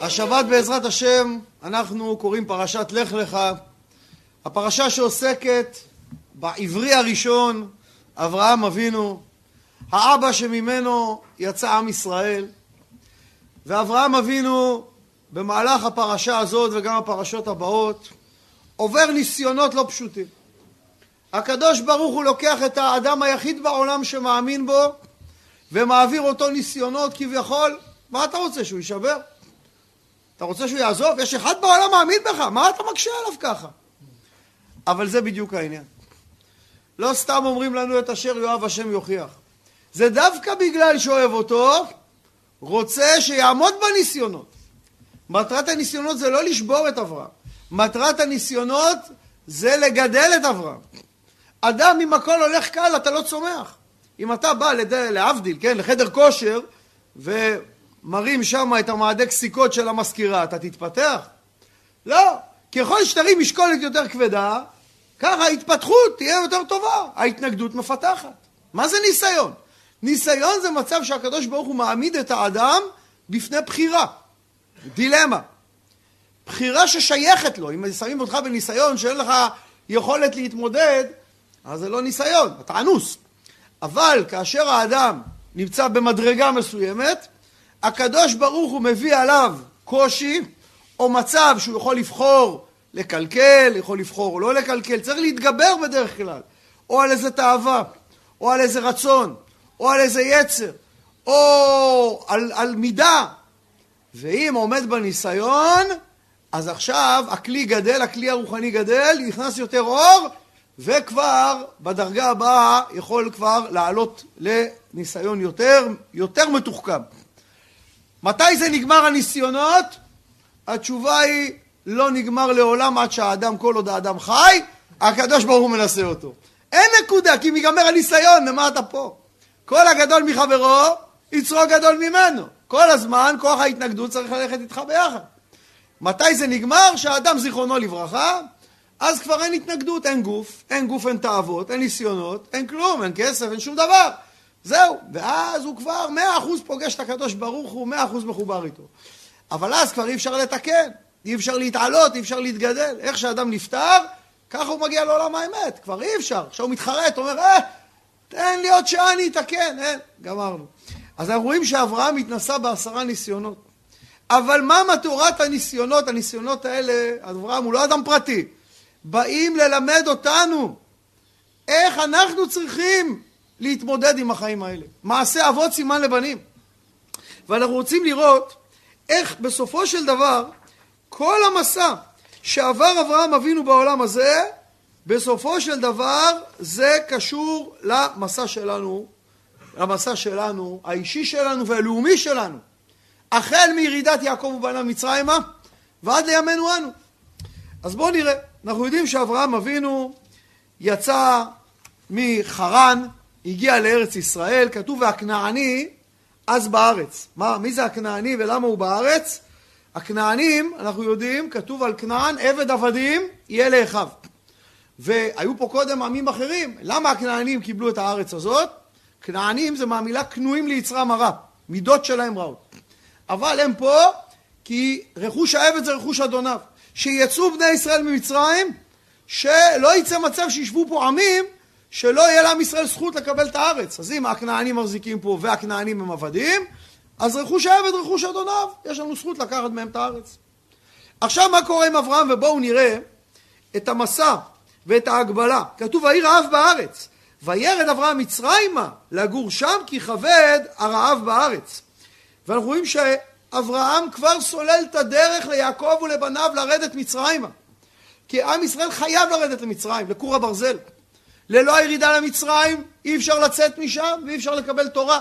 השבת בעזרת השם אנחנו קוראים פרשת לך לך, הפרשה שעוסקת בעברי הראשון, אברהם אבינו, האבא שממנו יצא עם ישראל, ואברהם אבינו במהלך הפרשה הזאת וגם הפרשות הבאות עובר ניסיונות לא פשוטים. הקדוש ברוך הוא לוקח את האדם היחיד בעולם שמאמין בו ומעביר אותו ניסיונות כביכול, מה אתה רוצה, שהוא יישבר? אתה רוצה שהוא יעזוב? יש אחד בעולם מאמין בך, מה אתה מקשה עליו ככה? אבל זה בדיוק העניין. לא סתם אומרים לנו את אשר יאהב השם יוכיח. זה דווקא בגלל שאוהב אותו, רוצה שיעמוד בניסיונות. מטרת הניסיונות זה לא לשבור את אברהם. מטרת הניסיונות זה לגדל את אברהם. אדם אם הכל הולך קל אתה לא צומח. אם אתה בא להבדיל, כן, לחדר כושר ומרים שם את המהדק סיכות של המזכירה, אתה תתפתח? לא. ככל שתרים משקולת יותר כבדה, ככה ההתפתחות תהיה יותר טובה, ההתנגדות מפתחת. מה זה ניסיון? ניסיון זה מצב שהקדוש ברוך הוא מעמיד את האדם בפני בחירה, דילמה. בחירה ששייכת לו, אם שמים אותך בניסיון שאין לך יכולת להתמודד, אז זה לא ניסיון, אתה אנוס. אבל כאשר האדם נמצא במדרגה מסוימת, הקדוש ברוך הוא מביא עליו קושי או מצב שהוא יכול לבחור לקלקל, יכול לבחור לא לקלקל, צריך להתגבר בדרך כלל, או על איזה תאווה, או על איזה רצון, או על איזה יצר, או על, על מידה. ואם עומד בניסיון, אז עכשיו הכלי גדל, הכלי הרוחני גדל, נכנס יותר אור, וכבר בדרגה הבאה יכול כבר לעלות לניסיון יותר, יותר מתוחכם. מתי זה נגמר הניסיונות? התשובה היא לא נגמר לעולם עד שהאדם, כל עוד האדם חי, הקדוש ברוך הוא מנסה אותו. אין נקודה, כי מגמר הניסיון, למה אתה פה? כל הגדול מחברו, יצרו גדול ממנו. כל הזמן כוח ההתנגדות צריך ללכת איתך ביחד. מתי זה נגמר? שהאדם זיכרונו לברכה, אז כבר אין התנגדות, אין גוף, אין גוף, אין תאוות, אין ניסיונות, אין כלום, אין כסף, אין שום דבר. זהו, ואז הוא כבר מאה אחוז פוגש את הקדוש ברוך הוא, מאה אחוז מחובר איתו. אבל אז כבר אי אפשר לתקן, אי אפשר להתעלות, אי אפשר להתגדל. איך שאדם נפטר, ככה הוא מגיע לעולם האמת, כבר אי אפשר. עכשיו הוא מתחרט, אומר, אה, תן לי עוד שעה, אני אתקן, אין, גמרנו. אז אנחנו רואים שאברהם התנסה בעשרה ניסיונות. אבל מה מטורת הניסיונות? הניסיונות האלה, אברהם הוא לא אדם פרטי. באים ללמד אותנו איך אנחנו צריכים להתמודד עם החיים האלה. מעשה אבות סימן לבנים. ואנחנו רוצים לראות איך בסופו של דבר כל המסע שעבר אברהם אבינו בעולם הזה, בסופו של דבר זה קשור למסע שלנו, למסע שלנו, האישי שלנו והלאומי שלנו. החל מירידת יעקב ובניו מצרימה ועד לימינו אנו. אז בואו נראה. אנחנו יודעים שאברהם אבינו יצא מחרן, הגיע לארץ ישראל, כתוב והכנעני אז בארץ. מה, מי זה הכנעני ולמה הוא בארץ? הכנענים, אנחנו יודעים, כתוב על כנען, עבד עבדים יהיה לאחיו. והיו פה קודם עמים אחרים. למה הכנענים קיבלו את הארץ הזאת? כנענים זה מהמילה כנועים ליצרם הרע. מידות שלהם רעות. אבל הם פה כי רכוש העבד זה רכוש אדוניו. שיצאו בני ישראל ממצרים, שלא יצא מצב שישבו פה עמים שלא יהיה לעם ישראל זכות לקבל את הארץ. אז אם הכנענים מחזיקים פה והכנענים הם עבדים, אז רכוש העבד רכוש אדוניו, יש לנו זכות לקחת מהם את הארץ. עכשיו מה קורה עם אברהם ובואו נראה את המסע ואת ההגבלה. כתוב ויהי רעב בארץ וירד אברהם מצרימה לגור שם כי כבד הרעב בארץ. ואנחנו רואים שאברהם כבר סולל את הדרך ליעקב ולבניו לרדת מצרימה. כי עם ישראל חייב לרדת למצרים, לכור הברזל. ללא הירידה למצרים אי אפשר לצאת משם ואי אפשר לקבל תורה.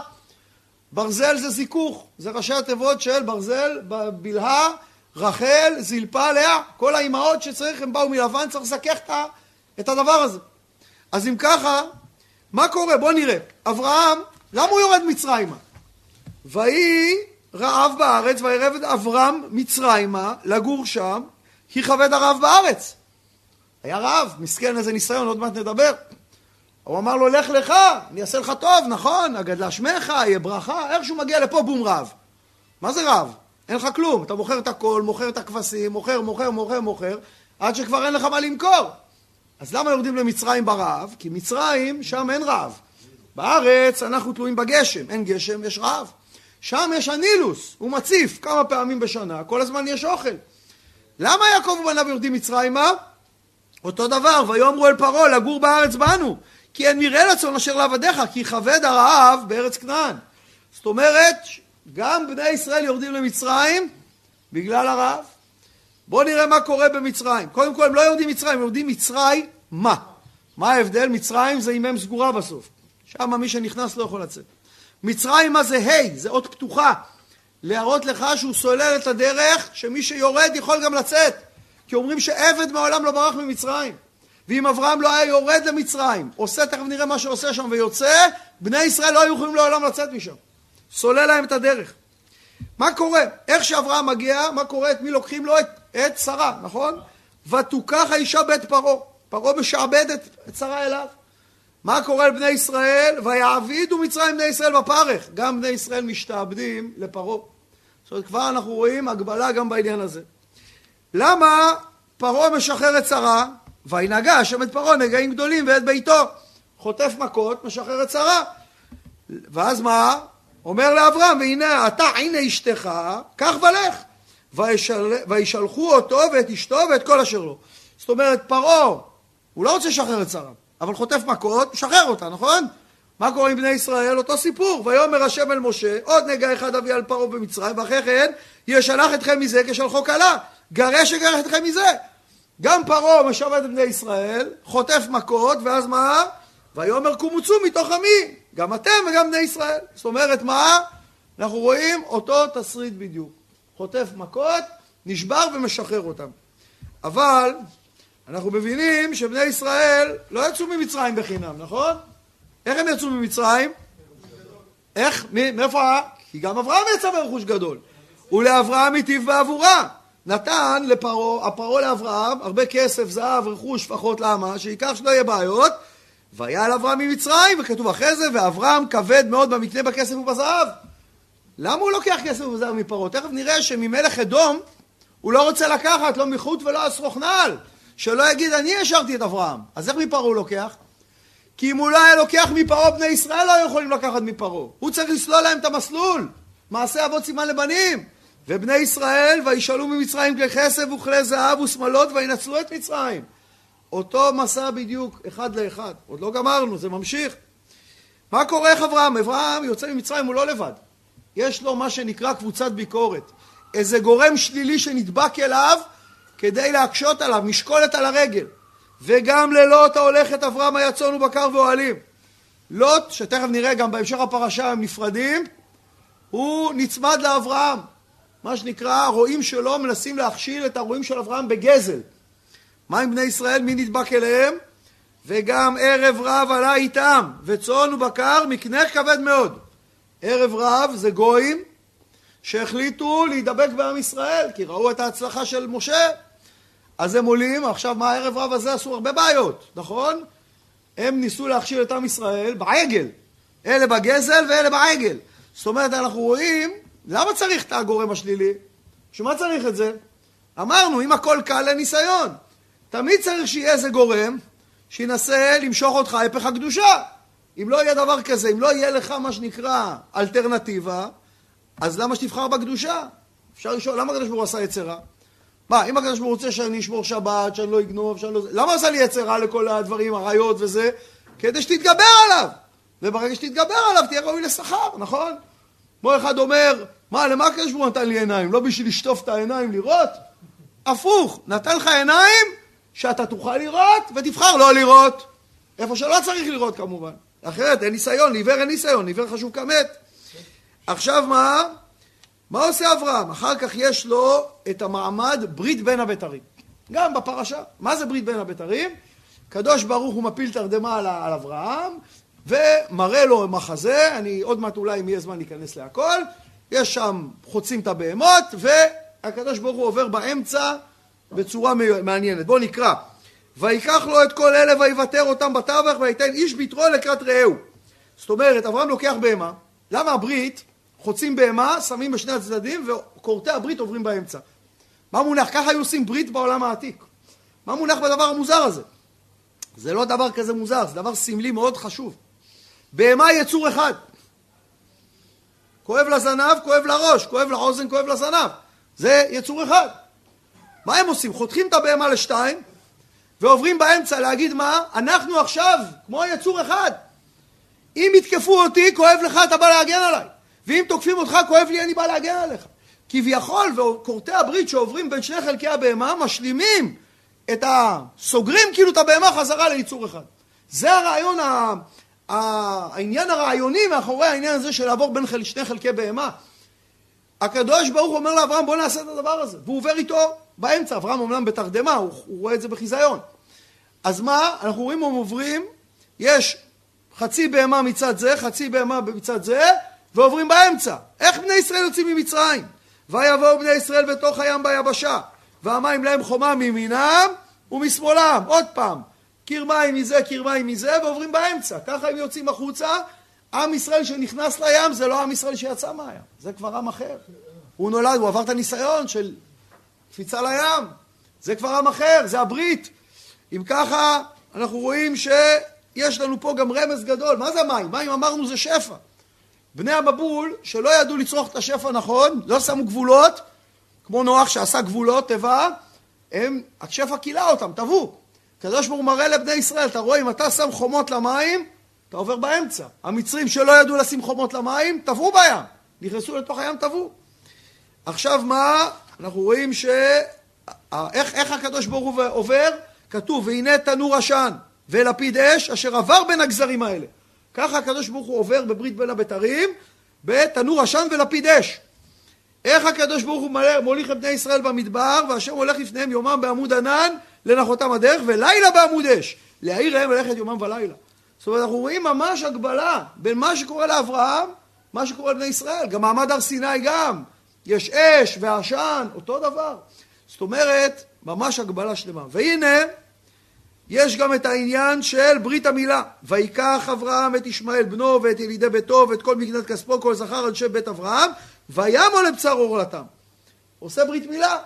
ברזל זה זיכוך, זה ראשי התיבות של ברזל, בלהה, רחל, זלפה, לאה, כל האימהות שצריך, הם באו מלבן, צריך לזכך את הדבר הזה. אז אם ככה, מה קורה? בואו נראה. אברהם, למה הוא יורד מצרימה? ויהי רעב בארץ, וירב את אברהם מצרימה לגור שם, כי כבד הרעב בארץ. היה רעב, מסכן איזה ניסיון, עוד מעט נדבר. הוא אמר לו, לך לך, אני אעשה לך טוב, נכון, אגדלה שמך, יהיה ברכה, איך שהוא מגיע לפה, בום רעב. מה זה רעב? אין לך כלום, אתה מוכר את הכל, מוכר את הכבשים, מוכר, מוכר, מוכר, מוכר, עד שכבר אין לך מה למכור. אז למה יורדים למצרים ברעב? כי מצרים, שם אין רעב. בארץ אנחנו תלויים בגשם, אין גשם, יש רעב. שם יש הנילוס, הוא מציף כמה פעמים בשנה, כל הזמן יש אוכל. למה יעקב ובניו יורדים מצרימה? אותו דבר, ויאמרו אל פרעה לגור בארץ בנו, כי אין מרעה לצאן אשר לעבדיך, כי כבד הרעב בארץ כנען. זאת אומרת, גם בני ישראל יורדים למצרים בגלל הרעב. בואו נראה מה קורה במצרים. קודם כל, הם לא יורדים מצרים, הם יורדים מצרים מה? מה ההבדל? מצרים זה עם אם סגורה בסוף. שם מי שנכנס לא יכול לצאת. מצרים מה זה ה', זה אות פתוחה. להראות לך שהוא סולל את הדרך, שמי שיורד יכול גם לצאת. כי אומרים שעבד מעולם לא ברח ממצרים. ואם אברהם לא היה יורד למצרים, עושה, תכף נראה מה שעושה שם ויוצא, בני ישראל לא היו יכולים לעולם לצאת משם. סולל להם את הדרך. מה קורה? איך שאברהם מגיע, מה קורה? את מי לוקחים לו? את, את שרה, נכון? ותוכח האישה בית פרעה. פרעה משעבד את, את שרה אליו. מה קורה לבני ישראל? ויעבידו מצרים בני ישראל בפרך. גם בני ישראל משתעבדים לפרעה. זאת אומרת, כבר אנחנו רואים הגבלה גם בעניין הזה. למה פרעה משחרר את שרה? וינגע השם את פרעה נגעים גדולים ואת ביתו. חוטף מכות, משחרר את שרה. ואז מה? אומר לאברהם, והנה אתה, הנה אשתך, קח ולך. וישל... וישלחו אותו ואת אשתו ואת כל אשר לו. זאת אומרת, פרעה, הוא לא רוצה לשחרר את שרה. אבל חוטף מכות, משחרר אותה, נכון? מה קורה עם בני ישראל? אותו סיפור. ויאמר השם אל משה, עוד נגע אחד אביא על פרעה במצרים, ואחרי כן ישלח אתכם מזה כשלחו כלה. גרש יגרש אתכם מזה. גם פרעה משבת את בני ישראל, חוטף מכות, ואז מה? ויאמר קומו צאו מתוך עמי, גם אתם וגם בני ישראל. זאת אומרת, מה? אנחנו רואים אותו תסריט בדיוק. חוטף מכות, נשבר ומשחרר אותם. אבל אנחנו מבינים שבני ישראל לא יצאו ממצרים בחינם, נכון? איך הם יצאו ממצרים? איך? מאיפה? כי גם אברהם יצא ברכוש גדול. ולאברהם היטיב בעבורה. נתן לפרעה, הפרעה לאברהם, הרבה כסף, זהב, רכוש, פחות, למה? שייקח שלא יהיה בעיות. והיה על אברהם ממצרים, וכתוב אחרי זה, ואברהם כבד מאוד במקנה בכסף ובזהב. למה הוא לוקח כסף וזהב מפרעה? תכף נראה שממלך אדום הוא לא רוצה לקחת, לא מחוט ולא אסרוך נעל. שלא יגיד אני השארתי את אברהם. אז איך מפרעה הוא לוקח? כי אם הוא לא היה לוקח מפרעה, בני ישראל לא היו יכולים לקחת מפרעה. הוא צריך לסלול להם את המסלול. מעשה אבות סימן לבנים. ובני ישראל, וישאלו ממצרים כלי כסף וכלי זהב ושמלות, וינצלו את מצרים. אותו מסע בדיוק, אחד לאחד. עוד לא גמרנו, זה ממשיך. מה קורה איך אברהם? אברהם יוצא ממצרים, הוא לא לבד. יש לו מה שנקרא קבוצת ביקורת. איזה גורם שלילי שנדבק אליו, כדי להקשות עליו, משקולת על הרגל. וגם ללוט ההולכת אברהם היה צאן ובקר ואוהלים. לוט, שתכף נראה גם בהמשך הפרשה הם נפרדים, הוא נצמד לאברהם. מה שנקרא, הרועים שלו מנסים להכשיל את הרועים של אברהם בגזל. מה עם בני ישראל? מי נדבק אליהם? וגם ערב רב עלה איתם, וצאן ובקר מקנה כבד מאוד. ערב רב זה גויים שהחליטו להידבק בעם ישראל, כי ראו את ההצלחה של משה. אז הם עולים, עכשיו מה הערב רב הזה עשו הרבה בעיות, נכון? הם ניסו להכשיל את עם ישראל בעגל. אלה בגזל ואלה בעגל. זאת אומרת, אנחנו רואים, למה צריך את הגורם השלילי? שמה צריך את זה? אמרנו, אם הכל קל לניסיון. תמיד צריך שיהיה איזה גורם שינסה למשוך אותך הפך הקדושה. אם לא יהיה דבר כזה, אם לא יהיה לך מה שנקרא אלטרנטיבה, אז למה שתבחר בקדושה? אפשר לשאול, למה הקדוש ברוך הוא עשה יצרה? מה, אם הקדוש ברוך הוא רוצה שאני אשמור שבת, שאני לא אגנוב, שאני לא... למה עשה לי יצרה לכל הדברים, עריות וזה? כדי שתתגבר עליו. וברגע שתתגבר עליו תהיה ראוי לשכר, נכון? כמו אחד אומר, מה, למה הקדוש ברוך הוא נתן לי עיניים? לא בשביל לשטוף את העיניים לראות? הפוך, נתן לך עיניים שאתה תוכל לראות ותבחר לא לראות. איפה שלא צריך לראות כמובן. אחרת אין ניסיון, לעיוור אין ניסיון, לעיוור חשוב כמת. עכשיו מה? מה עושה אברהם? אחר כך יש לו את המעמד ברית בין הבתרים. גם בפרשה. מה זה ברית בין הבתרים? קדוש ברוך הוא מפיל תרדמה על, על אברהם ומראה לו מחזה, אני עוד מעט אולי אם יהיה זמן להיכנס להכל, יש שם, חוצים את הבהמות והקדוש ברוך הוא עובר באמצע בצורה מעניינת. בואו נקרא. ויקח לו את כל אלה ויוותר אותם בטבח וייתן איש ביתרו לקראת רעהו. זאת אומרת, אברהם לוקח בהמה. למה הברית? חוצים בהמה, שמים בשני הצדדים, וכורתי הברית עוברים באמצע. מה מונח? ככה היו עושים ברית בעולם העתיק. מה מונח בדבר המוזר הזה? זה לא דבר כזה מוזר, זה דבר סמלי מאוד חשוב. בהמה יצור אחד. כואב לזנב, כואב לראש, כואב לאוזן, כואב לזנב. זה יצור אחד. מה הם עושים? חותכים את הבהמה לשתיים, ועוברים באמצע להגיד מה? אנחנו עכשיו כמו יצור אחד. אם יתקפו אותי, כואב לך, אתה בא להגן עליי. ואם תוקפים אותך, כואב לי, אני בא להגן עליך. כביכול, וכורתי הברית שעוברים בין שני חלקי הבהמה, משלימים את ה... סוגרים כאילו את הבהמה חזרה ליצור אחד. זה הרעיון. העניין הרעיוני מאחורי העניין הזה של לעבור בין. שני חלקי בהמה. הקדוש ברוך אומר לאברהם בוא נעשה את הדבר הזה, והוא עובר איתו באמצע, אברהם אומנם בתרדמה, הוא, הוא רואה את זה בחיזיון. אז מה, אנחנו רואים הם עוברים, יש חצי בהמה מצד זה, חצי בהמה מצד זה, ועוברים באמצע. איך בני ישראל יוצאים ממצרים? ויבואו בני ישראל בתוך הים ביבשה, והמים להם חומה מימינם ומשמאלם. עוד פעם, קיר מים מזה, קיר מים מזה, ועוברים באמצע. ככה הם יוצאים החוצה. עם ישראל שנכנס לים זה לא עם ישראל שיצא מהים, זה כבר עם אחר. הוא נולד, הוא עבר את הניסיון של קפיצה לים. זה כבר עם אחר, זה הברית. אם ככה, אנחנו רואים שיש לנו פה גם רמז גדול. מה זה מים? מים אמרנו זה שפע. בני המבול, שלא ידעו לצרוך את השפע נכון, לא שמו גבולות, כמו נוח שעשה גבולות, תיבה, הם, השפע כילה אותם, טבעו. הקדוש ברוך הוא מראה לבני ישראל, אתה רואה, אם אתה שם חומות למים, אתה עובר באמצע. המצרים שלא ידעו לשים חומות למים, טבעו בים. נכנסו לתוך הים, טבעו. עכשיו מה? אנחנו רואים ש... איך, איך הקדוש ברוך הוא עובר? כתוב, והנה תנור עשן ולפיד אש אשר עבר בין הגזרים האלה. ככה הקדוש ברוך הוא עובר בברית בין הבתרים בתנור עשן ולפיד אש. איך הקדוש ברוך הוא מוליך את בני ישראל במדבר והשם הולך לפניהם יומם בעמוד ענן לנחותם הדרך ולילה בעמוד אש להאיר להם ללכת יומם ולילה. זאת אומרת אנחנו רואים ממש הגבלה בין מה שקורה לאברהם מה שקורה לבני ישראל גם מעמד הר סיני גם יש אש ועשן אותו דבר זאת אומרת ממש הגבלה שלמה והנה יש גם את העניין של ברית המילה. ויקח אברהם את ישמעאל בנו ואת ילידי ביתו ואת כל מקנת כספו, כל זכר אנשי בית אברהם, וימו לבשר עורלתם. עושה ברית מילה.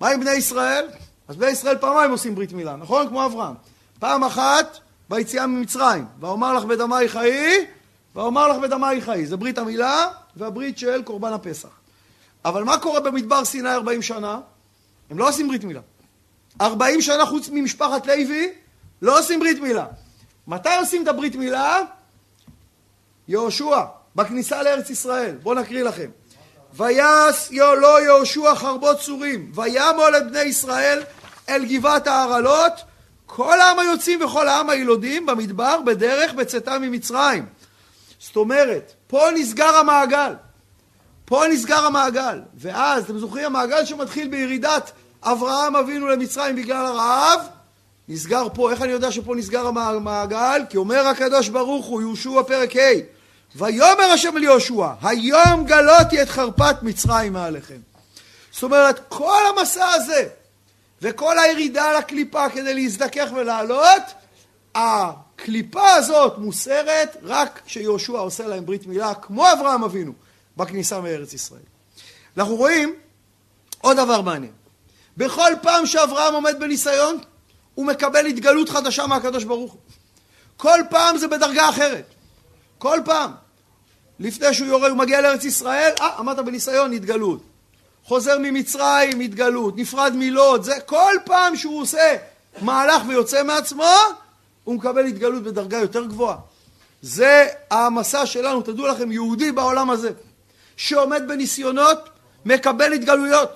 מה עם בני ישראל? אז בני ישראל פעמיים עושים ברית מילה, נכון? כמו אברהם. פעם אחת ביציאה ממצרים, ואומר לך בדמי חיי, ואומר לך בדמי חיי. זה ברית המילה והברית של קורבן הפסח. אבל מה קורה במדבר סיני 40 שנה? הם לא עושים ברית מילה. ארבעים שנה חוץ ממשפחת לוי לא עושים ברית מילה. מתי עושים את הברית מילה? יהושע, בכניסה לארץ ישראל. בואו נקריא לכם. ויעש לו יהושע חרבות צורים, וימול את בני ישראל אל גבעת ההרעלות, כל העם היוצאים וכל העם הילודים במדבר בדרך בצאתם ממצרים. זאת אומרת, פה נסגר המעגל. פה נסגר המעגל. ואז, אתם זוכרים, המעגל שמתחיל בירידת אברהם אבינו למצרים בגלל הרעב, נסגר פה. איך אני יודע שפה נסגר המעגל? כי אומר הקדוש ברוך הוא, יהושע פרק ה' ויאמר השם אל יהושע, היום גלותי את חרפת מצרים מעליכם. זאת אומרת, כל המסע הזה וכל הירידה לקליפה כדי להזדכך ולעלות, הקליפה הזאת מוסרת רק כשיהושע עושה להם ברית מילה, כמו אברהם אבינו, בכניסה מארץ ישראל. אנחנו רואים עוד דבר מעניין. בכל פעם שאברהם עומד בניסיון, הוא מקבל התגלות חדשה מהקדוש ברוך הוא. כל פעם זה בדרגה אחרת. כל פעם. לפני שהוא יורה, הוא מגיע לארץ ישראל, אה, עמדת בניסיון, התגלות. חוזר ממצרים, התגלות. נפרד מלוד, זה כל פעם שהוא עושה מהלך ויוצא מעצמו, הוא מקבל התגלות בדרגה יותר גבוהה. זה המסע שלנו, תדעו לכם, יהודי בעולם הזה, שעומד בניסיונות, מקבל התגלויות.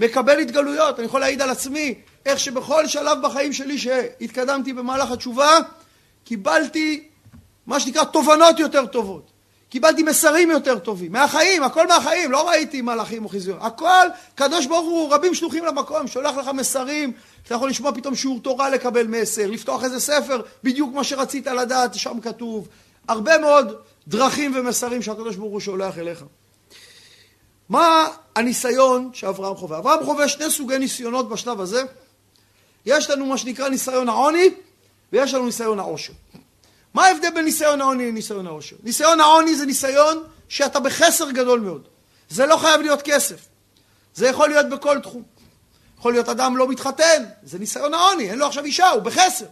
מקבל התגלויות. אני יכול להעיד על עצמי, איך שבכל שלב בחיים שלי שהתקדמתי במהלך התשובה, קיבלתי מה שנקרא תובנות יותר טובות. קיבלתי מסרים יותר טובים, מהחיים, הכל מהחיים, לא ראיתי מלאכים או חיזיון, הכל, קדוש ברוך הוא, רבים שלוחים למקום, שולח לך מסרים, אתה יכול לשמוע פתאום שיעור תורה לקבל מסר, לפתוח איזה ספר, בדיוק מה שרצית לדעת, שם כתוב, הרבה מאוד דרכים ומסרים שהקדוש ברוך הוא שולח אליך. מה הניסיון שאברהם חווה? אברהם חווה שני סוגי ניסיונות בשלב הזה. יש לנו מה שנקרא ניסיון העוני, ויש לנו ניסיון העושר. מה ההבדל בין ניסיון העוני לניסיון העושר? ניסיון העוני זה ניסיון שאתה בחסר גדול מאוד. זה לא חייב להיות כסף. זה יכול להיות בכל תחום. יכול להיות אדם לא מתחתן, זה ניסיון העוני, אין לו עכשיו אישה, הוא בחסר.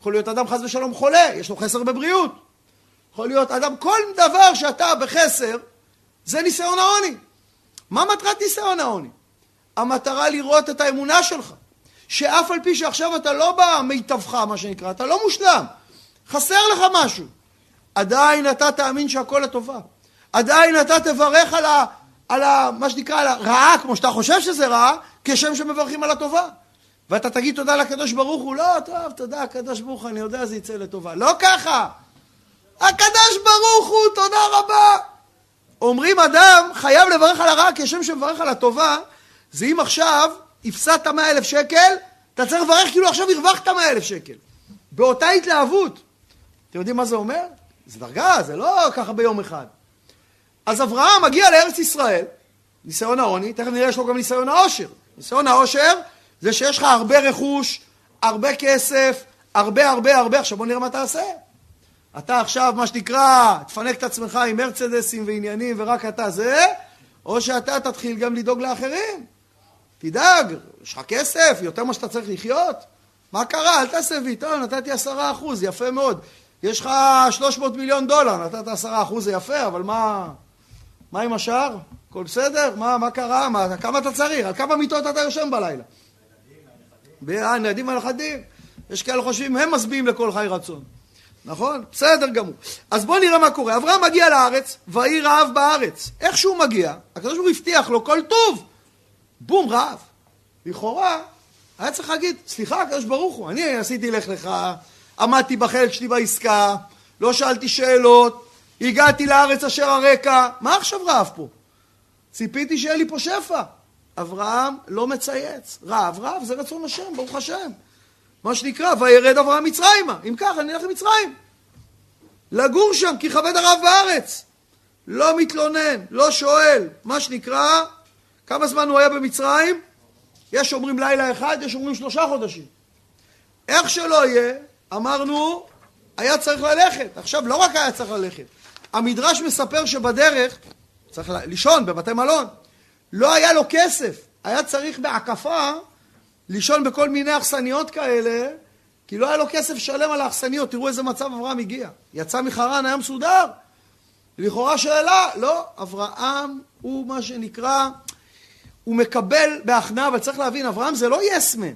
יכול להיות אדם חס ושלום חולה, יש לו חסר בבריאות. יכול להיות אדם, כל דבר שאתה בחסר, זה ניסיון העוני. מה מטרת ניסיון העוני? המטרה לראות את האמונה שלך. שאף על פי שעכשיו אתה לא במיטבך, מה שנקרא, אתה לא מושלם, חסר לך משהו, עדיין אתה תאמין שהכל לטובה. עדיין אתה תברך על, ה, על ה, מה שנקרא, על הרעה, כמו שאתה חושב שזה רעה, כשם שמברכים על הטובה. ואתה תגיד תודה לקדוש ברוך הוא, לא, טוב, תודה, הקדוש ברוך הוא, אני יודע, זה יצא לטובה. לא ככה. הקדוש ברוך הוא, תודה רבה. אומרים אדם חייב לברך על הרע כשם שמברך על הטובה, זה אם עכשיו הפסדת מאה אלף שקל, אתה צריך לברך כאילו עכשיו הרווחת מאה אלף שקל. באותה התלהבות. אתם יודעים מה זה אומר? זה דרגה, זה לא ככה ביום אחד. אז אברהם מגיע לארץ ישראל, ניסיון העוני, תכף נראה יש לו גם ניסיון העושר. ניסיון העושר זה שיש לך הרבה רכוש, הרבה כסף, הרבה הרבה הרבה, עכשיו בוא נראה מה תעשה. אתה עכשיו, מה שנקרא, תפנק את עצמך עם מרצדסים ועניינים ורק אתה זה, או שאתה תתחיל גם לדאוג לאחרים. תדאג, יש לך כסף, יותר ממה שאתה צריך לחיות? מה קרה? אל תעשה וי, טוב, נתתי עשרה אחוז, יפה מאוד. יש לך שלוש מאות מיליון דולר, נתת עשרה אחוז, זה יפה, אבל מה... מה עם השאר? הכל בסדר? מה, מה קרה? מה, כמה אתה צריך? על כמה מיטות אתה יושן בלילה? הילדים והנכדים. יש כאלה חושבים, הם משביעים לכל חי רצון. נכון? בסדר גמור. אז בואו נראה מה קורה. אברהם מגיע לארץ, ויהי רעב בארץ. איך שהוא מגיע, הקדוש ברוך הוא הבטיח לו כל טוב. בום, רעב. לכאורה, היה צריך להגיד, סליחה, הקדוש ברוך הוא, אני עשיתי לך לך, עמדתי בחלק שלי בעסקה, לא שאלתי שאלות, הגעתי לארץ אשר הרקע, מה עכשיו רעב פה? ציפיתי שיהיה לי פה שפע. אברהם לא מצייץ. רעב, רעב, זה רצון השם, ברוך השם. מה שנקרא, וירד אברהם מצרימה. אם ככה, אני אלך למצרים. לגור שם, כי כבד הרב בארץ. לא מתלונן, לא שואל. מה שנקרא, כמה זמן הוא היה במצרים? יש אומרים לילה אחד, יש אומרים שלושה חודשים. איך שלא יהיה, אמרנו, היה צריך ללכת. עכשיו, לא רק היה צריך ללכת. המדרש מספר שבדרך, צריך לישון בבתי מלון, לא היה לו כסף. היה צריך בהקפה לישון בכל מיני אכסניות כאלה, כי לא היה לו כסף לשלם על האכסניות. תראו איזה מצב אברהם הגיע. יצא מחרן, היה מסודר. לכאורה שאלה, לא, אברהם הוא מה שנקרא, הוא מקבל בהכנעה, אבל צריך להבין, אברהם זה לא יסמן.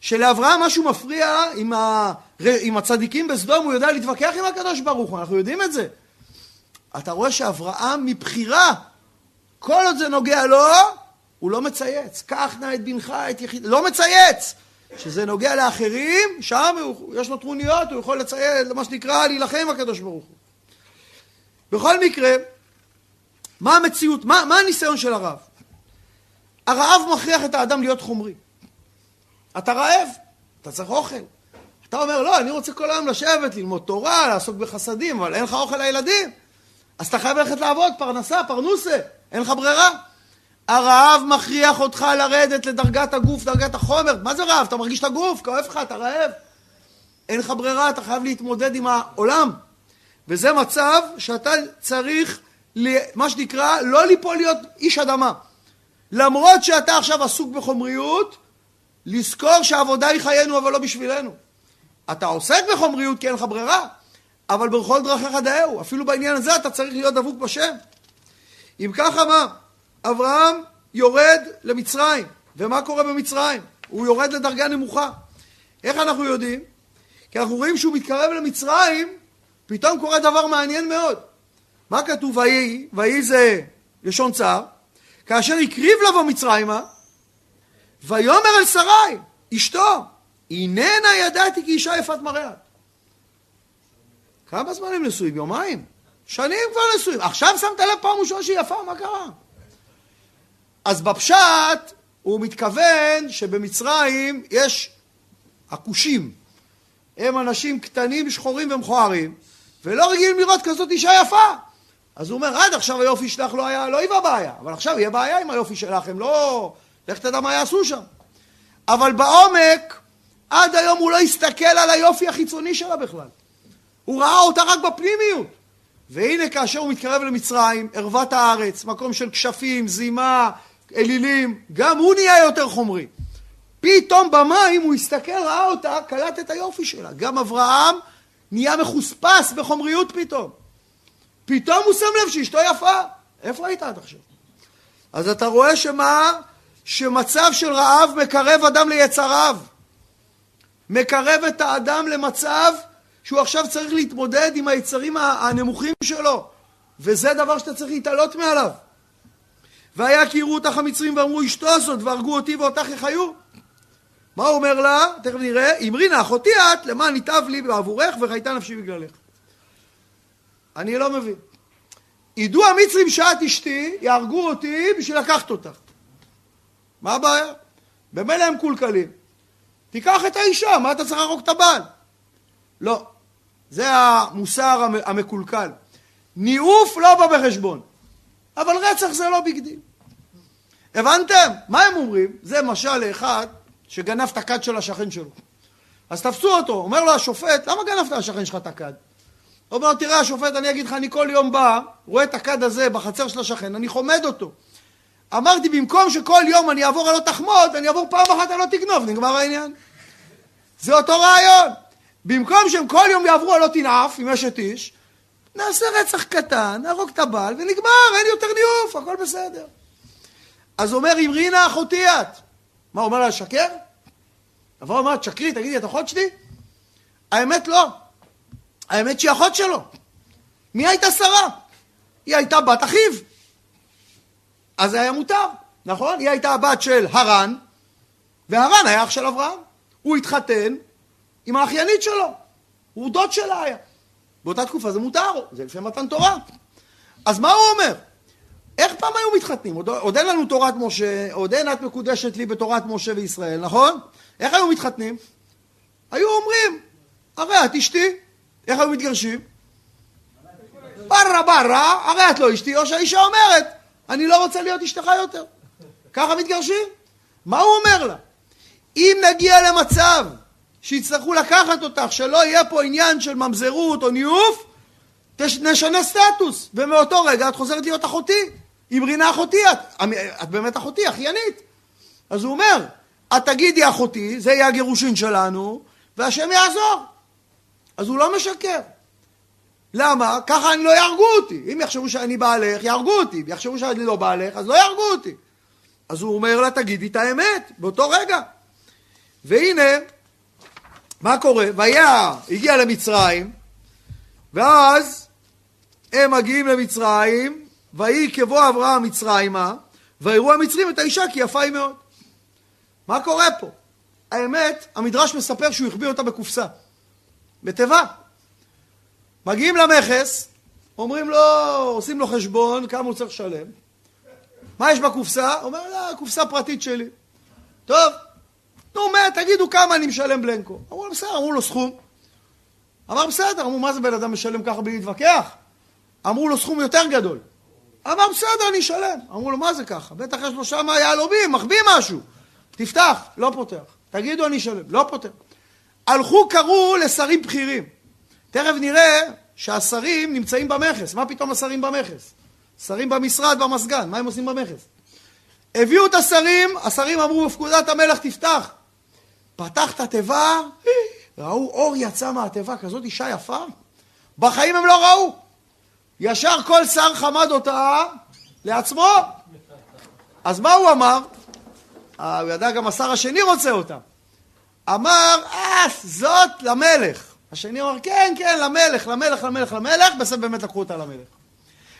שלאברהם משהו מפריע עם, ה... עם הצדיקים בסדום, הוא יודע להתווכח עם הקדוש ברוך הוא, אנחנו יודעים את זה. אתה רואה שאברהם מבחירה, כל עוד זה נוגע לו, הוא לא מצייץ. קח נא את בנך, את יחיד... לא מצייץ! כשזה נוגע לאחרים, שם הוא, יש לו טרוניות, הוא יכול לציית, מה שנקרא, להילחם עם הקדוש ברוך הוא. בכל מקרה, מה המציאות, מה, מה הניסיון של הרב? הרעב מכריח את האדם להיות חומרי. אתה רעב, אתה צריך אוכל. אתה אומר, לא, אני רוצה כל היום לשבת, ללמוד תורה, לעסוק בחסדים, אבל אין לך אוכל לילדים. אז אתה חייב ללכת לעבוד, פרנסה, פרנוסה, אין לך ברירה. הרעב מכריח אותך לרדת לדרגת הגוף, דרגת החומר. מה זה רעב? אתה מרגיש את הגוף, כואב לך, אתה רעב. אין לך ברירה, אתה חייב להתמודד עם העולם. וזה מצב שאתה צריך, מה שנקרא, לא ליפול להיות איש אדמה. למרות שאתה עכשיו עסוק בחומריות, לזכור שהעבודה היא חיינו אבל לא בשבילנו. אתה עוסק בחומריות כי אין לך ברירה, אבל בכל דרכיך דאהו, אפילו בעניין הזה אתה צריך להיות דבוק בשם. אם ככה מה? אברהם יורד למצרים, ומה קורה במצרים? הוא יורד לדרגה נמוכה. איך אנחנו יודעים? כי אנחנו רואים שהוא מתקרב למצרים, פתאום קורה דבר מעניין מאוד. מה כתוב ויהי? ויהי זה לשון צער. כאשר הקריב לבוא מצרימה, ויאמר אל שרי, אשתו, הננה ידעתי כי אישה יפת מראה. כמה זמן הם נשואים? יומיים? שנים כבר נשואים. עכשיו שמת לב פעם ראשונה שהיא יפה, מה קרה? אז בפשט הוא מתכוון שבמצרים יש הכושים. הם אנשים קטנים, שחורים ומכוערים, ולא רגילים לראות כזאת אישה יפה. אז הוא אומר, עד עכשיו היופי שלך לא היה, לא היווה בעיה, אבל עכשיו יהיה בעיה עם היופי שלך, הם לא... לך תדע מה יעשו שם. אבל בעומק, עד היום הוא לא הסתכל על היופי החיצוני שלה בכלל. הוא ראה אותה רק בפנימיות. והנה כאשר הוא מתקרב למצרים, ערוות הארץ, מקום של כשפים, זימה, אלילים, גם הוא נהיה יותר חומרי. פתאום במים הוא הסתכל, ראה אותה, קלט את היופי שלה. גם אברהם נהיה מחוספס בחומריות פתאום. פתאום הוא שם לב שאשתו יפה. איפה היית עד עכשיו? אז אתה רואה שמה? שמצב של רעב מקרב אדם ליצריו. מקרב את האדם למצב שהוא עכשיו צריך להתמודד עם היצרים הנמוכים שלו. וזה דבר שאתה צריך להתעלות מעליו. והיה כי יראו אותך המצרים ואמרו אשתו זאת והרגו אותי ואותך יחיו. מה הוא אומר לה? תכף נראה. אמרי נא אחותי את למען יתאב לי בעבורך וחייתה נפשי בגללך. אני לא מבין. ידעו המצרים שאת אשתי, יהרגו אותי בשביל לקחת אותך. מה הבעיה? במילא הם קולקלים. תיקח את האישה, מה אתה צריך להרוג את הבעל? לא. זה המוסר המקולקל. ניאוף לא בא בחשבון. אבל רצח זה לא big deal. הבנתם? מה הם אומרים? זה משל לאחד שגנב את הכד של השכן שלו. אז תפסו אותו, אומר לו השופט, למה גנבת לשכן שלך את הכד? הוא אומר, תראה השופט, אני אגיד לך, אני כל יום בא, רואה את הכד הזה בחצר של השכן, אני חומד אותו. אמרתי, במקום שכל יום אני אעבור על לא תחמוד, אני אעבור פעם אחת על לא תגנוב, נגמר העניין. זה אותו רעיון. במקום שהם כל יום יעברו על לא תנאף, עם אשת איש, נעשה רצח קטן, נהרוג את הבעל, ונגמר, אין יותר ניאוף, הכל בסדר. אז אומר, אמרינה אחותי את. מה, הוא אומר לה לשקר? אבל הוא אומר, תשקרי, תגידי, את אחות שלי? האמת לא. האמת שהיא אחות שלו. מי הייתה שרה? היא הייתה בת אחיו. אז זה היה מותר, נכון? היא הייתה הבת של הרן, והרן היה אח של אברהם. הוא התחתן עם האחיינית שלו. הוא דוד שלה היה. באותה תקופה זה מותר, זה לפי מתן תורה. אז מה הוא אומר? איך פעם היו מתחתנים? עוד, עוד אין לנו תורת משה, עוד אין את מקודשת לי בתורת משה וישראל, נכון? איך היו מתחתנים? היו אומרים, הרי את אשתי. איך היו מתגרשים? בררה בררה, הרי את לא אשתי, או שהאישה אומרת, אני לא רוצה להיות אשתך יותר. ככה מתגרשים? מה הוא אומר לה? אם נגיע למצב שיצטרכו לקחת אותך, שלא יהיה פה עניין של ממזרות או ניאוף, נשנה סטטוס, ומאותו רגע את חוזרת להיות אחותי. עם רינה אחותי את, את באמת אחותי, אחיינית. אז הוא אומר, את תגידי אחותי, זה יהיה הגירושין שלנו, והשם יעזור. אז הוא לא משקר. למה? ככה אני לא יהרגו אותי. אם יחשבו שאני בעלך, יהרגו אותי. אם יחשבו שאני לא בעלך, אז לא יהרגו אותי. אז הוא אומר לה, תגידי את האמת, באותו רגע. והנה, מה קורה? והיה, הגיע למצרים, ואז הם מגיעים למצרים, ויהי כבוא אברהם מצרימה, ויראו המצרים את האישה כי יפה היא מאוד. מה קורה פה? האמת, המדרש מספר שהוא החביא אותה בקופסה, בתיבה. מגיעים למכס, אומרים לו, עושים לו חשבון, כמה הוא צריך לשלם. מה יש בקופסה? אומר, לא, קופסה פרטית שלי. טוב, נו, מה, תגידו כמה אני משלם בלנקו. אמרו לו, בסדר, אמרו לו סכום. אמר, בסדר, אמרו, מה זה בן אדם משלם ככה בלי להתווכח? אמרו לו סכום יותר גדול. אמר, בסדר, אני אשלם. אמרו לו, מה זה ככה? בטח יש לו שם יהלומים, מחביא משהו. תפתח, לא פותח. תגידו, אני אשלם. לא פותח. הלכו, קראו לשרים בכירים. תכף נראה שהשרים נמצאים במכס. מה פתאום השרים במכס? שרים במשרד, במסגן. מה הם עושים במכס? הביאו את השרים, השרים אמרו, בפקודת המלך תפתח. פתח את התיבה, ראו אור יצא מהתיבה, כזאת אישה יפה. בחיים הם לא ראו. ישר כל שר חמד אותה לעצמו. אז מה הוא אמר? אה, הוא ידע גם השר השני רוצה אותה. אמר, אה, זאת למלך. השני אמר, כן, כן, למלך, למלך, למלך, למלך, בסוף באמת לקחו אותה למלך.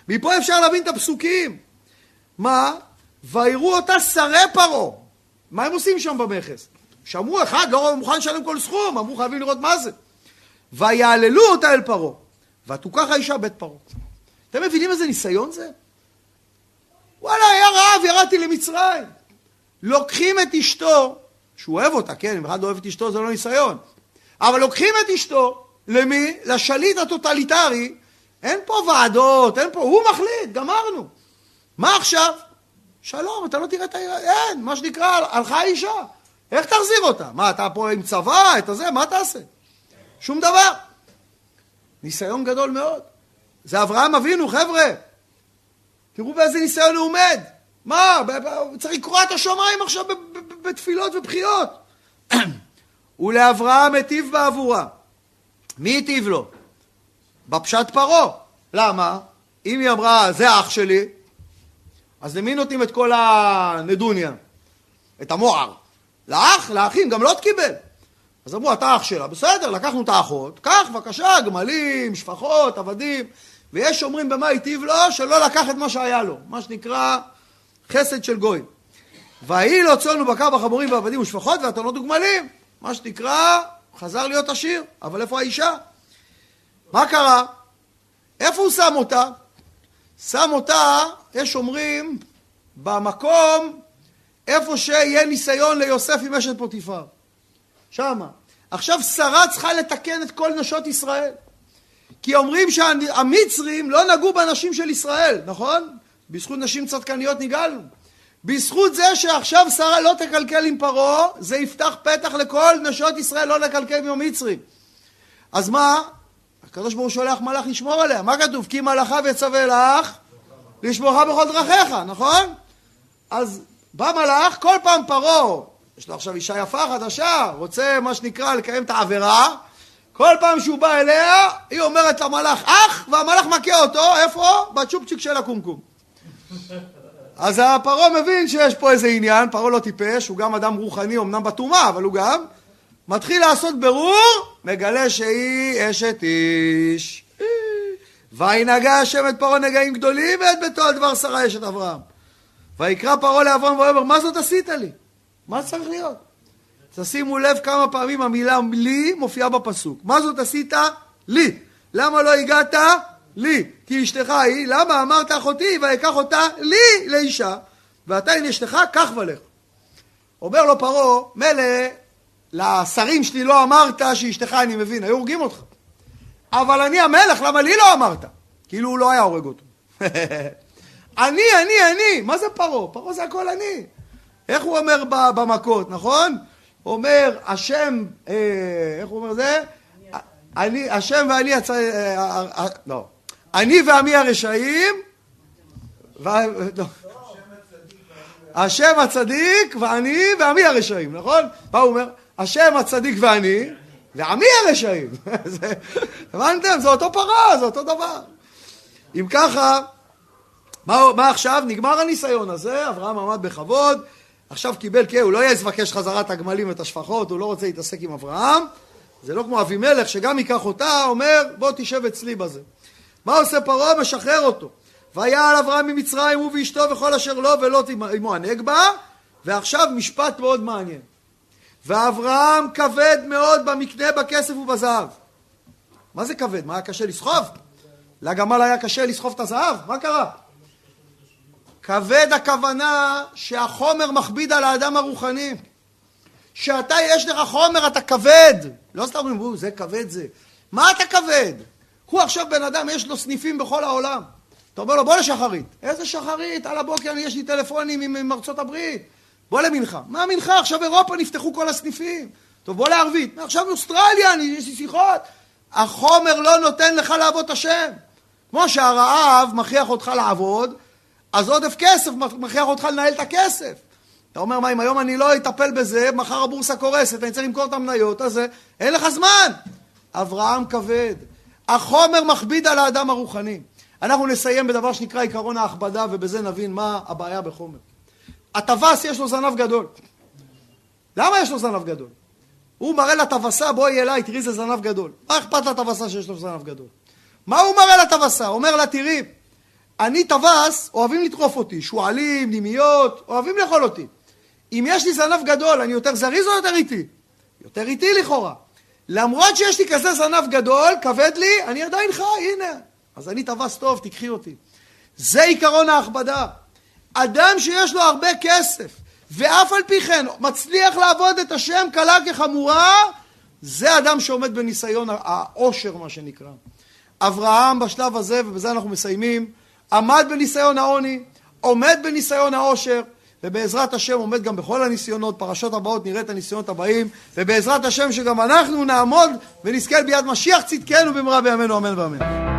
מפה אפשר להבין את הפסוקים. מה? ויראו אותה שרי פרעה. מה הם עושים שם במכס? שמעו אחד, לא מוכן לשלם כל סכום, אמרו חייבים לראות מה זה. ויעללו אותה אל פרעה. ותוכח האישה בית פרעה. אתם מבינים איזה ניסיון זה? וואלה, היה רעב, ירדתי למצרים. לוקחים את אשתו, שהוא אוהב אותה, כן, אם אחד לא אוהב את אשתו זה לא ניסיון, אבל לוקחים את אשתו, למי? לשליט הטוטליטרי, אין פה ועדות, אין פה, הוא מחליט, גמרנו. מה עכשיו? שלום, אתה לא תראה את ה... אין, מה שנקרא, הלכה האישה. איך תחזיר אותה? מה, אתה פה עם צבא, את הזה, מה תעשה? שום דבר. ניסיון גדול מאוד. זה אברהם אבינו, חבר'ה. תראו באיזה ניסיון הוא עומד. מה, צריך לקרוע את השמיים עכשיו בתפילות ובחיות. ולאברהם היטיב בעבורה. מי היטיב לו? בפשט פרעה. למה? אם היא אמרה, זה אח שלי, אז למי נותנים את כל הנדוניה? את המוער. לאח, לאחים, גם לוט קיבל. אז אמרו, אתה אח שלה, בסדר, לקחנו את האחות, קח בבקשה, גמלים, שפחות, עבדים, ויש אומרים במה היטיב לו, שלא לקח את מה שהיה לו, מה שנקרא חסד של גוי. ויהי לו צאן ובקר בחמורים ועבדים ושפחות ואתונות וגמלים, מה שנקרא, חזר להיות עשיר, אבל איפה האישה? מה קרה? איפה הוא שם אותה? שם אותה, יש אומרים, במקום איפה שיהיה ניסיון ליוסף עם אשת פוטיפר. שמה. עכשיו שרה צריכה לתקן את כל נשות ישראל. כי אומרים שהמצרים לא נגעו בנשים של ישראל, נכון? בזכות נשים צדקניות נגאלנו. בזכות זה שעכשיו שרה לא תקלקל עם פרעה, זה יפתח פתח לכל נשות ישראל לא לקלקל עם המצרים. אז מה? הקדוש ברוך הוא שולח מלאך לשמור עליה. מה כתוב? כי מלאכיו יצווה לך לשמורך בכל דרכיך, נכון? אז בא מלאך, כל פעם פרעה, יש לו עכשיו אישה יפה חדשה, רוצה מה שנקרא לקיים את העבירה, כל פעם שהוא בא אליה, היא אומרת למלאך אח, והמלאך מכה אותו, איפה? בצ'ופצ'יק של הקומקום. אז הפרעה מבין שיש פה איזה עניין, פרעה לא טיפש, הוא גם אדם רוחני, אמנם בטומאה, אבל הוא גם מתחיל לעשות ברור, מגלה שהיא אשת איש. וינגע השם את פרעה נגעים גדולים ואת ביתו על דבר שרה אשת אברהם. ויקרא פרעה לאברהם ויאמר מה זאת עשית לי? מה צריך להיות? תשימו לב כמה פעמים המילה לי מופיעה בפסוק. מה זאת עשית? לי. למה לא הגעת? לי. כי אשתך היא, למה אמרת אחותי ויקח אותה לי לאישה, ואתה הנה אשתך, קח ולך. אומר לו פרעה, מילא לשרים שלי לא אמרת שאשתך אני מבין, היו הורגים אותך. אבל אני המלך, למה לי לא אמרת? כאילו הוא לא היה הורג אותו. אני, אני, אני. מה זה פרעה? פרעה זה הכל אני. איך הוא אומר במכות, נכון? אומר, השם, אה, איך הוא אומר זה? אני, השם ואני, הצ... אה, אה, לא. אני ועמי הרשעים. לא. השם הצדיק ואני ועמי הרשעים, נכון? מה הוא אומר? השם הצדיק ואני ועמי הרשעים. הבנתם? זה אותו פרה, זה אותו דבר. אם ככה, מה, מה עכשיו? נגמר הניסיון הזה, אברהם עמד בכבוד, עכשיו קיבל, כן, הוא לא יעז לבקש חזרת הגמלים ואת השפחות, הוא לא רוצה להתעסק עם אברהם. זה לא כמו אבימלך שגם ייקח אותה, אומר בוא תשב אצלי בזה. מה עושה פרעה? משחרר אותו. ויעל אברהם ממצרים הוא ואשתו וכל אשר לו ולא עמו הנגבה, ועכשיו משפט מאוד מעניין. ואברהם כבד מאוד במקנה בכסף ובזהב. מה זה כבד? מה היה קשה לסחוב? לגמל היה קשה לסחוב את הזהב? מה קרה? כבד הכוונה שהחומר מכביד על האדם הרוחני. שאתה יש לך חומר אתה כבד. לא סתם אומרים, זה כבד זה. מה אתה כבד? הוא עכשיו בן אדם, יש לו סניפים בכל העולם. אתה אומר לו, בוא לשחרית. איזה שחרית? על הבוקר יש לי טלפונים עם, עם ארצות הברית. בוא למנחה. מה מנחה? עכשיו אירופה נפתחו כל הסניפים. טוב, בוא לערבית. עכשיו אוסטרליה, אני, יש לי שיחות. החומר לא נותן לך לעבוד את השם. כמו שהרעב מכריח אותך לעבוד, אז עודף כסף מכריח אותך לנהל את הכסף. אתה אומר, מה, אם היום אני לא אטפל בזה, מחר הבורסה קורסת, אני צריך למכור את המניות, אז אין לך זמן. אברהם כבד. החומר מכביד על האדם הרוחני. אנחנו נסיים בדבר שנקרא עקרון ההכבדה, ובזה נבין מה הבעיה בחומר. הטווס יש לו זנב גדול. למה יש לו זנב גדול? הוא מראה לטווסה, בואי אליי, תראי איזה זנב גדול. מה אכפת לטווסה שיש לו זנב גדול? מה הוא מראה לטווסה? אומר לה, תראי, אני טווס, אוהבים לטרוף אותי, שועלים, נימיות, אוהבים לאכול אותי. אם יש לי זנב גדול, אני יותר זריז או יותר איטי? יותר איטי לכאורה. למרות שיש לי כזה זנב גדול, כבד לי, אני עדיין חי, הנה. אז אני טווס טוב, תקחי אותי. זה עיקרון ההכבדה. אדם שיש לו הרבה כסף, ואף על פי כן מצליח לעבוד את השם קלה כחמורה, זה אדם שעומד בניסיון העושר, מה שנקרא. אברהם בשלב הזה, ובזה אנחנו מסיימים, עמד בניסיון העוני, עומד בניסיון העושר, ובעזרת השם עומד גם בכל הניסיונות, פרשות הבאות נראה את הניסיונות הבאים, ובעזרת השם שגם אנחנו נעמוד ונזכה ביד משיח צדקנו במהרה בימינו אמן ואמן.